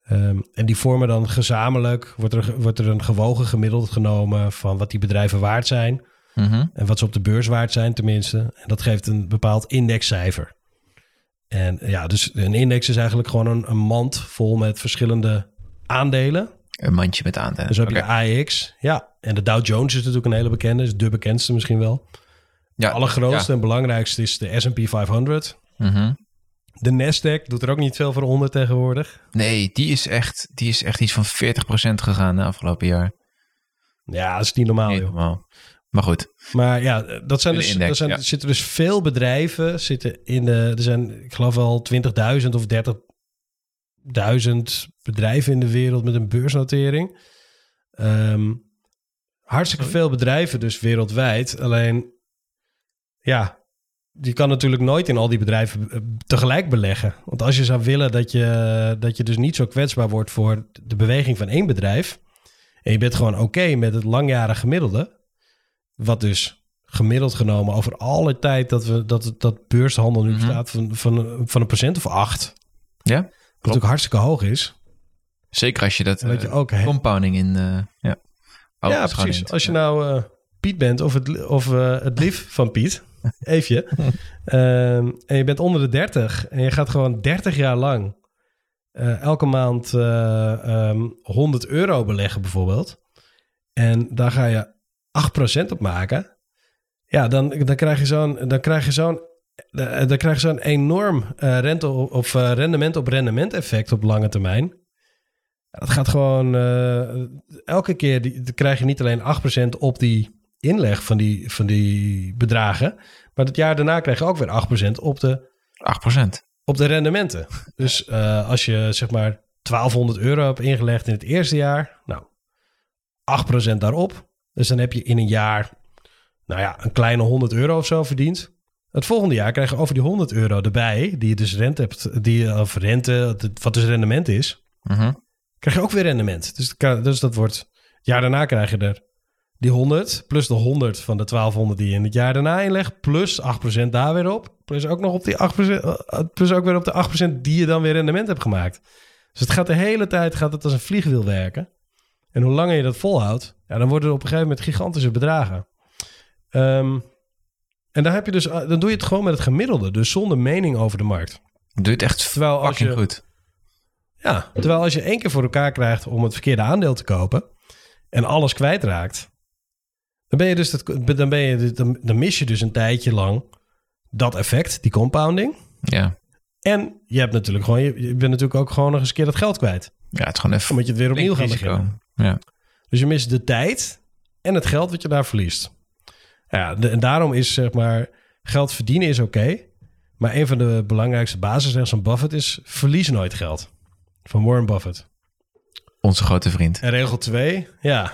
Ehm, en die vormen dan gezamenlijk, wordt er, wordt er een gewogen gemiddeld genomen van wat die bedrijven waard zijn. Mhm. En wat ze op de beurs waard zijn tenminste. En dat geeft een bepaald indexcijfer. En ja, dus een index is eigenlijk gewoon een, een mand vol met verschillende aandelen. Een mandje met aandelen. Dus heb je de AEX. Ja, en de Dow Jones is natuurlijk een hele bekende. Is de bekendste misschien wel. ja, De allergrootste en belangrijkste is de S&P 500. ja. Mhm. De Nasdaq doet er ook niet veel voor onder tegenwoordig. Nee, die is, echt, die is echt iets van 40% gegaan de afgelopen jaar. Ja, dat is niet normaal, Niet joh. normaal. Maar goed. Maar ja, dat zijn dus, index, er zijn, ja. er zitten dus veel bedrijven zitten in de. Er zijn, ik geloof wel 20.000 of 30.000 bedrijven in de wereld met een beursnotering. Ehm, hartstikke veel bedrijven, dus wereldwijd. Alleen, ja, je kan natuurlijk nooit in al die bedrijven eh, tegelijk beleggen. Want als je zou willen dat je, dat je dus niet zo kwetsbaar wordt voor de beweging van één bedrijf. En je bent gewoon oké met het langjarige gemiddelde. Wat dus gemiddeld genomen over alle tijd dat, we, dat, dat beurshandel nu Mhm. bestaat van, van, van een procent of acht. Ja, Wat natuurlijk hartstikke hoog is. zeker als je dat je eh, ook compounding in... eh ja, ja, ogenschouw precies. neemt. Als je Ja. nou eh, Piet bent of het, of, het lief van Piet, (laughs) even. (laughs) Ehm, en je bent onder de 30 en je gaat gewoon 30 jaar lang elke maand eh, ehm, 100 euro beleggen bijvoorbeeld. En daar ga je 8% op maken. Ja, dan, dan krijg je zo'n dan krijg je zo'n eh, dan krijg je zo'n enorm eh, rente op, of eh, rendement op rendement effect op lange termijn. Dat gaat gewoon elke keer die, dan krijg je niet alleen 8% op die inleg van die, van die bedragen, maar het jaar daarna krijg je ook weer 8% op de, 8%. op de rendementen. Dus als je zeg maar 1200 euro hebt ingelegd in het eerste jaar, nou 8% daarop. Dus dan heb je in een jaar, nou ja, een kleine 100 euro of zo verdiend. Het volgende jaar krijg je over die 100 euro erbij, die je dus rente hebt, die je, of rente, wat dus rendement is, Mhm. krijg je ook weer rendement. Dus, kan- dus dat wordt, het jaar daarna krijg je er die 100, plus de 100 van de 1200 die je in het jaar daarna inlegt, plus 8% daar weer op, plus ook nog op die 8%, eh, plus ook weer op de 8% die je dan weer rendement hebt gemaakt. Dus het gaat de hele tijd gaat het als een vliegwiel werken. En hoe langer je dat volhoudt, ja, dan worden er op een gegeven moment gigantische bedragen. Ehm, en dan, heb je dus, eh, dan doe je het gewoon met het gemiddelde, dus zonder mening over de markt. Doe je het echt Terwijl als je- goed. Ja, terwijl als je één keer voor elkaar krijgt om het verkeerde aandeel te kopen en alles kwijtraakt, dan ben je dus dat, dan ben je dan, dan mis je dus een tijdje lang dat effect, die compounding. Ja. En je hebt natuurlijk gewoon, je, je bent natuurlijk ook gewoon nog eens een keer dat geld kwijt. ja, het is gewoon even Dan moet je het weer opnieuw gaan beginnen. Ja. Dus je mist de tijd en het geld wat je daar verliest. Ja, de- en daarom is zeg maar, geld verdienen is oké. maar een van de belangrijkste basisregels van Buffett is verlies nooit geld. Van Warren Buffett. Onze grote vriend. En regel 2, ja.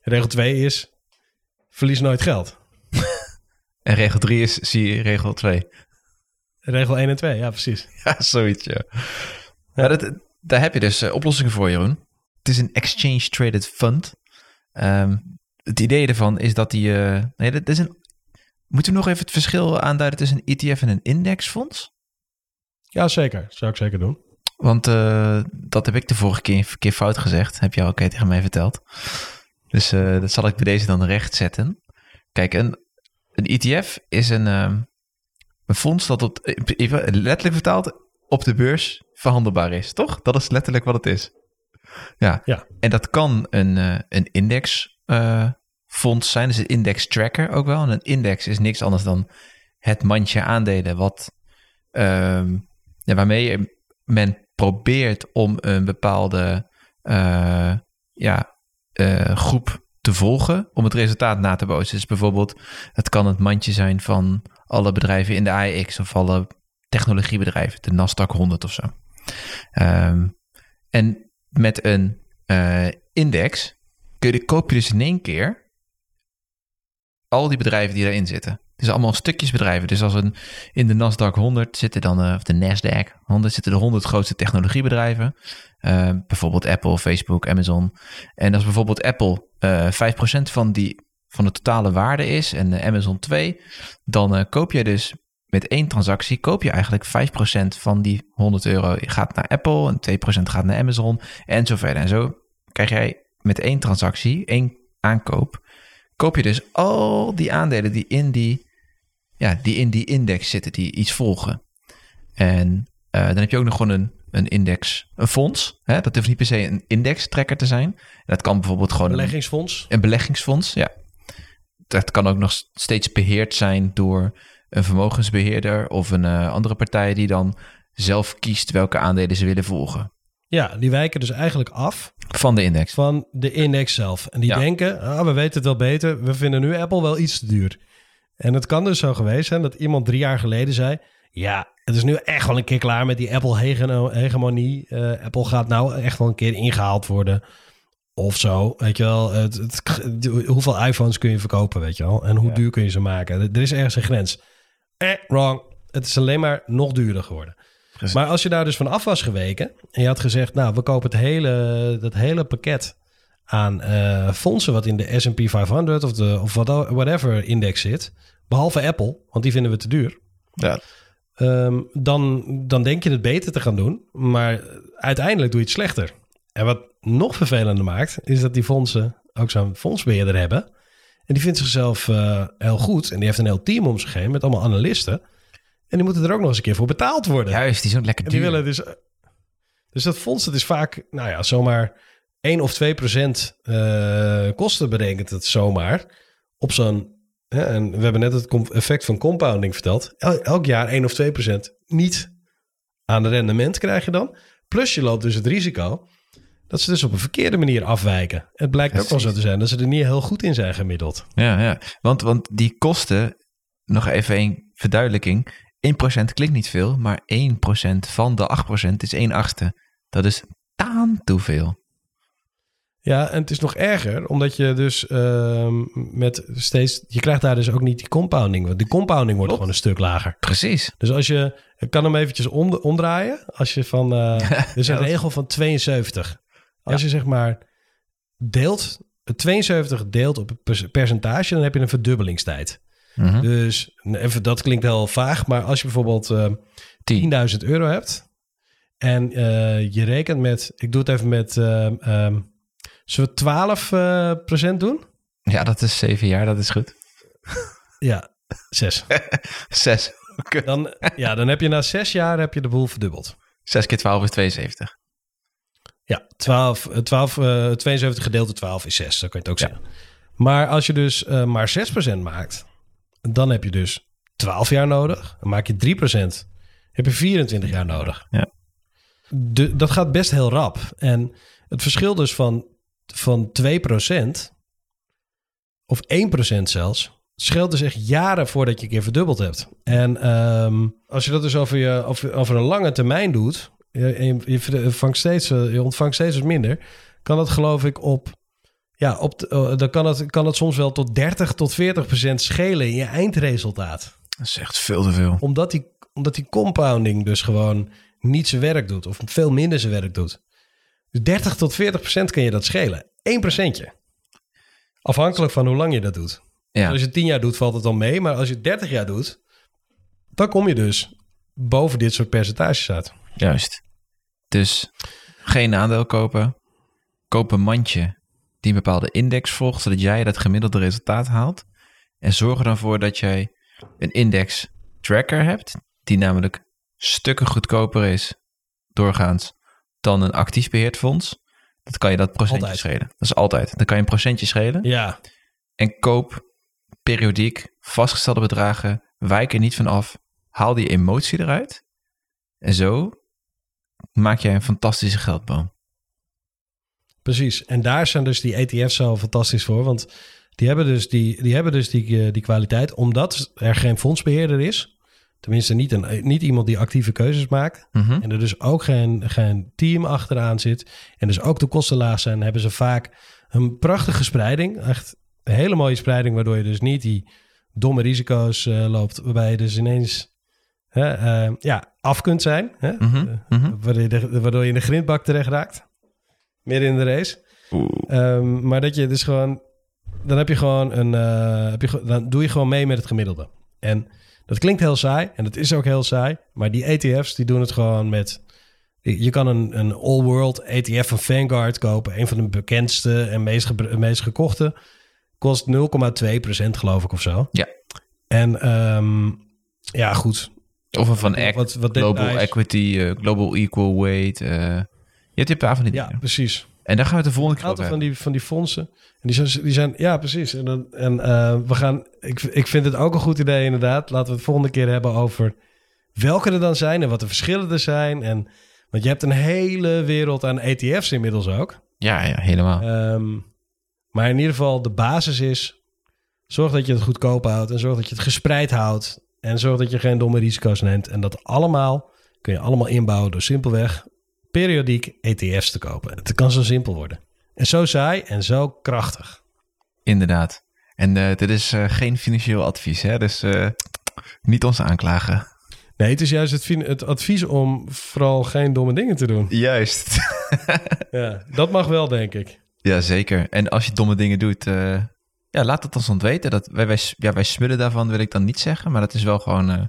Regel 2 is verlies nooit geld. (laughs) En regel 3 is, zie je regel 2. Regel 1 en 2, ja precies. Ja, zoiets, ja. ja dat, daar heb je dus eh, oplossingen voor, Jeroen. Het is een exchange traded fund. Ehm, het idee ervan is dat die... eh, nee, dat is een... Moeten we nog even het verschil aanduiden tussen een ETF en een indexfonds? Ja, zeker. Zou ik zeker doen. Want eh, dat heb ik de vorige keer, fout gezegd. Heb je al een keer tegen mij verteld. Dus eh, dat zal ik bij deze dan recht zetten. Kijk, een, een ETF is een, ehm, een fonds dat op, even letterlijk vertaald op de beurs verhandelbaar is, toch? Dat is letterlijk wat het is. Ja. Ja. En dat kan een, eh, een indexfonds zijn, dus een index tracker ook wel. En een index is niks anders dan het mandje aandelen wat, ehm, ja, waarmee men probeert om een bepaalde eh, ja, eh, groep te volgen om het resultaat na te bootsen. Dus bijvoorbeeld, het kan het mandje zijn van alle bedrijven in de AEX of alle technologiebedrijven, de Nasdaq 100 of zo. Ehm, en met een eh, index kun je, koop je dus in één keer al die bedrijven die erin zitten. Het is allemaal stukjesbedrijven. Dus als een, in de Nasdaq 100 zitten dan, eh, of de Nasdaq 100 zitten de 100 grootste technologiebedrijven. Uh, bijvoorbeeld Apple, Facebook, Amazon. En als bijvoorbeeld Apple uh, 5% van, die, van de totale waarde is en Amazon 2, dan koop je dus met één transactie, koop je eigenlijk 5% van die 100 euro gaat naar Apple en 2% gaat naar Amazon en zo verder. En zo krijg jij met één transactie, één aankoop, koop je dus al die aandelen die in die, ja, die, in die index zitten, die iets volgen. En uh, dan heb je ook nog gewoon een, een index, een fonds. Hè? Dat hoeft niet per se een indextrekker te zijn. dat kan bijvoorbeeld gewoon... Beleggingsfonds? Een, een beleggingsfonds, ja. Dat kan ook nog steeds beheerd zijn door een vermogensbeheerder of een uh, andere partij die dan zelf kiest welke aandelen ze willen volgen. Ja, die wijken dus eigenlijk af. Van de index. Van de index zelf. En die denken, ah, we weten het wel beter. We vinden nu Apple wel iets te duur. En het kan dus zo geweest zijn dat iemand drie jaar geleden zei... Ja, het is nu echt wel een keer klaar met die Apple-hegemonie. Uh, Apple gaat nou echt wel een keer ingehaald worden. Of zo, weet je wel. Het, het, hoeveel iPhones kun je verkopen, weet je wel. En hoe duur kun je ze maken. Er is ergens een grens. Eh, wrong. Het is alleen maar nog duurder geworden. Maar als je daar dus van af was geweken en je had gezegd, nou, we kopen het hele, dat hele pakket aan uh, fondsen wat in de S&P 500 of de of whatever index zit, behalve Apple, want die vinden we te duur. Ja. Um, dan, dan denk je het beter te gaan doen, maar uiteindelijk doe je het slechter. En wat nog vervelender maakt, is dat die fondsen ook zo'n fondsbeheerder hebben. En die vindt zichzelf uh, heel goed. En die heeft een heel team om zich heen met allemaal analisten. En die moeten er ook nog eens een keer voor betaald worden. Juist, die zijn lekker duur. die willen dus, dus dat fonds, dat is vaak, nou ja, zomaar 1 of 2 procent uh, kosten berekent het zomaar. Op zo'n, en we hebben net het effect van compounding verteld. elk jaar 1 of 2 procent niet aan rendement krijg je dan. Plus je loopt dus het risico dat ze dus op een verkeerde manier afwijken. Het blijkt ook wel zo te zijn dat ze er niet heel goed in zijn gemiddeld. Ja, ja. Want, want die kosten, nog even een verduidelijking. 1% klinkt niet veel, maar 1% van de 8% is 1 achtste. Dat is taan te veel. Ja, en het is nog erger, omdat je dus uh, met steeds... Je krijgt daar dus ook niet die compounding. Want die compounding wordt gewoon een stuk lager. Precies. Dus als je... Ik kan hem eventjes omdraaien. Als je van... Uh, (laughs) er is een regel van 72. Als je zeg maar deelt... 72 deelt op het percentage, dan heb je een verdubbelingstijd. Mhm. Dus even, dat klinkt heel vaag, maar als je bijvoorbeeld uh, eh, 10.000 euro hebt en uh, je rekent met, ik doe het even met, uh, um, zullen we 12 uh, procent doen? Ja, dat is 7 jaar, dat is goed. (laughs) ja, 6. 6. Okay. Dan, ja, dan heb je na 6 jaar heb je de boel verdubbeld. 6 keer 12 is 72. Ja, 12, 12 uh, 72 gedeeld door 12 is 6, zo kan je het ook zeggen. Maar als je dus uh, maar 6% maakt, dan heb je dus 12 jaar nodig. Dan maak je 3%, heb je 24 jaar nodig. Ja. De, dat gaat best heel rap. En het verschil dus van, van 2% of 1% zelfs, scheelt dus echt jaren voordat je een keer verdubbeld hebt. En um, als je dat dus over, je, over, over een lange termijn doet, je, je, steeds, eh, je ontvangt steeds wat minder, kan dat geloof ik op ja, op uh, dan kan het, kan het soms wel tot 30 tot 40 procent schelen in je eindresultaat. Dat is echt veel te veel. Omdat die, omdat die compounding dus gewoon niet zijn werk doet. Of veel minder zijn werk doet. Dus 30 tot 40 procent kan je dat schelen. 1 procentje. Afhankelijk van hoe lang je dat doet. Ja. als je 10 jaar doet, valt het dan mee. Maar als je 30 jaar doet, dan kom je dus boven dit soort percentages uit. Juist. Dus geen aandeel kopen. Koop een mandje die een bepaalde index volgt, zodat jij dat gemiddelde resultaat haalt. En zorg er dan voor dat jij een index tracker hebt, die namelijk stukken goedkoper is, doorgaans, dan een actief beheerd fonds. Dat kan je dat procentje altijd. schelen. Dat is altijd. Dan kan je een procentje schelen. Ja. En koop periodiek vastgestelde bedragen. Wijk er niet van af. Haal die emotie eruit. En zo maak jij een fantastische geldboom. Precies. En daar zijn dus die ETF's zo fantastisch voor. Want die hebben dus die, die, hebben dus die, eh, die kwaliteit. Omdat er geen fondsbeheerder is. Tenminste, niet, een, niet iemand die actieve keuzes maakt. Mhm. En er dus ook geen, geen team achteraan zit. En dus ook de kosten laag zijn. Hebben ze vaak een prachtige spreiding. Echt een hele mooie spreiding, waardoor je dus niet die domme risico's eh, loopt, waarbij je dus ineens eh, ja, af kunt zijn. Hè? Mhm, Eh, mhm. waardoor, je de, waardoor je in de grindbak terecht raakt. Midden in de race. Ehm, maar dat je dus gewoon... Dan heb je gewoon een... eh, heb je, dan doe je gewoon mee met het gemiddelde. En dat klinkt heel saai. En dat is ook heel saai. Maar die ETF's die doen het gewoon met... Je kan een, een all-world ETF van Vanguard kopen. Een van de bekendste en meest, meest gekochte. Kost 0,2% geloof ik of zo. Ja. En ehm, ja, goed. Of een van Eck, Wat, wat Global. Equity, eh, Global Equal Weight. eh, je hebt een paar van die Ja, dingen. precies. En daar gaan we het de volgende keer over van die, van die fondsen. En die zijn, die zijn ja, precies. En, dan, en eh, we gaan, ik, ik vind het ook een goed idee, inderdaad. Laten we het volgende keer hebben over welke er dan zijn en wat de verschillen er zijn. En, want je hebt een hele wereld aan ETF's inmiddels ook. Ja, ja, helemaal. Ehm, maar in ieder geval, de basis is: zorg dat je het goedkoop houdt en zorg dat je het gespreid houdt. En zorg dat je geen domme risico's neemt. En dat allemaal kun je allemaal inbouwen door simpelweg periodiek ETF's te kopen. Het kan zo simpel worden. En zo saai en zo krachtig. Inderdaad. En eh, dit is eh, geen financieel advies, hè? Dus eh, niet ons aanklagen. Nee, het is juist het, het advies om vooral geen domme dingen te doen. Juist. (laughs) Ja, dat mag wel, denk ik. ja, zeker. En als je domme dingen doet, ja, laat het ons ontweten. Dat wij, wij, ja, wij smullen daarvan, wil ik dan niet zeggen. Maar dat is wel gewoon, eh,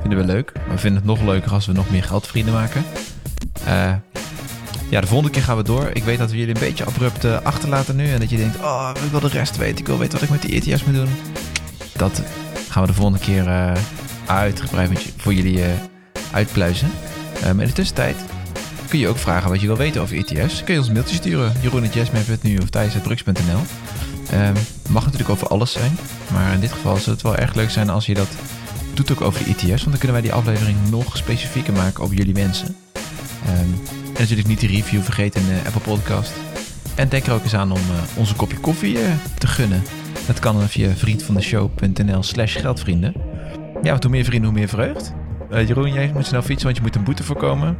vinden we leuk. We vinden het nog leuker als we nog meer geldvrienden maken. Eh, ja, de volgende keer gaan we door. Ik weet dat we jullie een beetje abrupt eh, achterlaten nu. En dat je denkt, oh, ik wil de rest weten. Ik wil weten wat ik met die ETF's moet doen. Dat gaan we de volgende keer uitgebreid voor jullie uitpluizen. Maar in de tussentijd kun je ook vragen wat je wil weten over ETF's. Kun je ons een mailtje sturen. Jeroen.jasmap.nu of thijs.drugs.nl Ehm Mag natuurlijk over alles zijn. Maar in dit geval zou het wel erg leuk zijn als je dat doet ook over de ETF's. Want dan kunnen wij die aflevering nog specifieker maken op jullie wensen. Ehm, en natuurlijk niet de review vergeten in de Apple Podcast. En denk er ook eens aan om eh, onze kopje koffie eh, te gunnen. Dat kan via vriendvandeshow.nl slash geldvrienden. Ja, want hoe meer vrienden, hoe meer vreugd. Eh, Jeroen, jij moet snel fietsen, want je moet een boete voorkomen.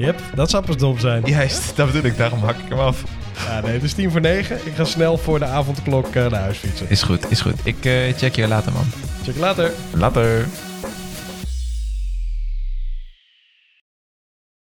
Yep, dat zou pas dom zijn. Juist, dat bedoel ik. Daarom hak ik hem af. Ja, nee, het is tien voor negen. Ik ga snel voor de avondklok eh, naar huis fietsen. Is goed, is goed. Ik eh, check je later, man. Check je later. Later.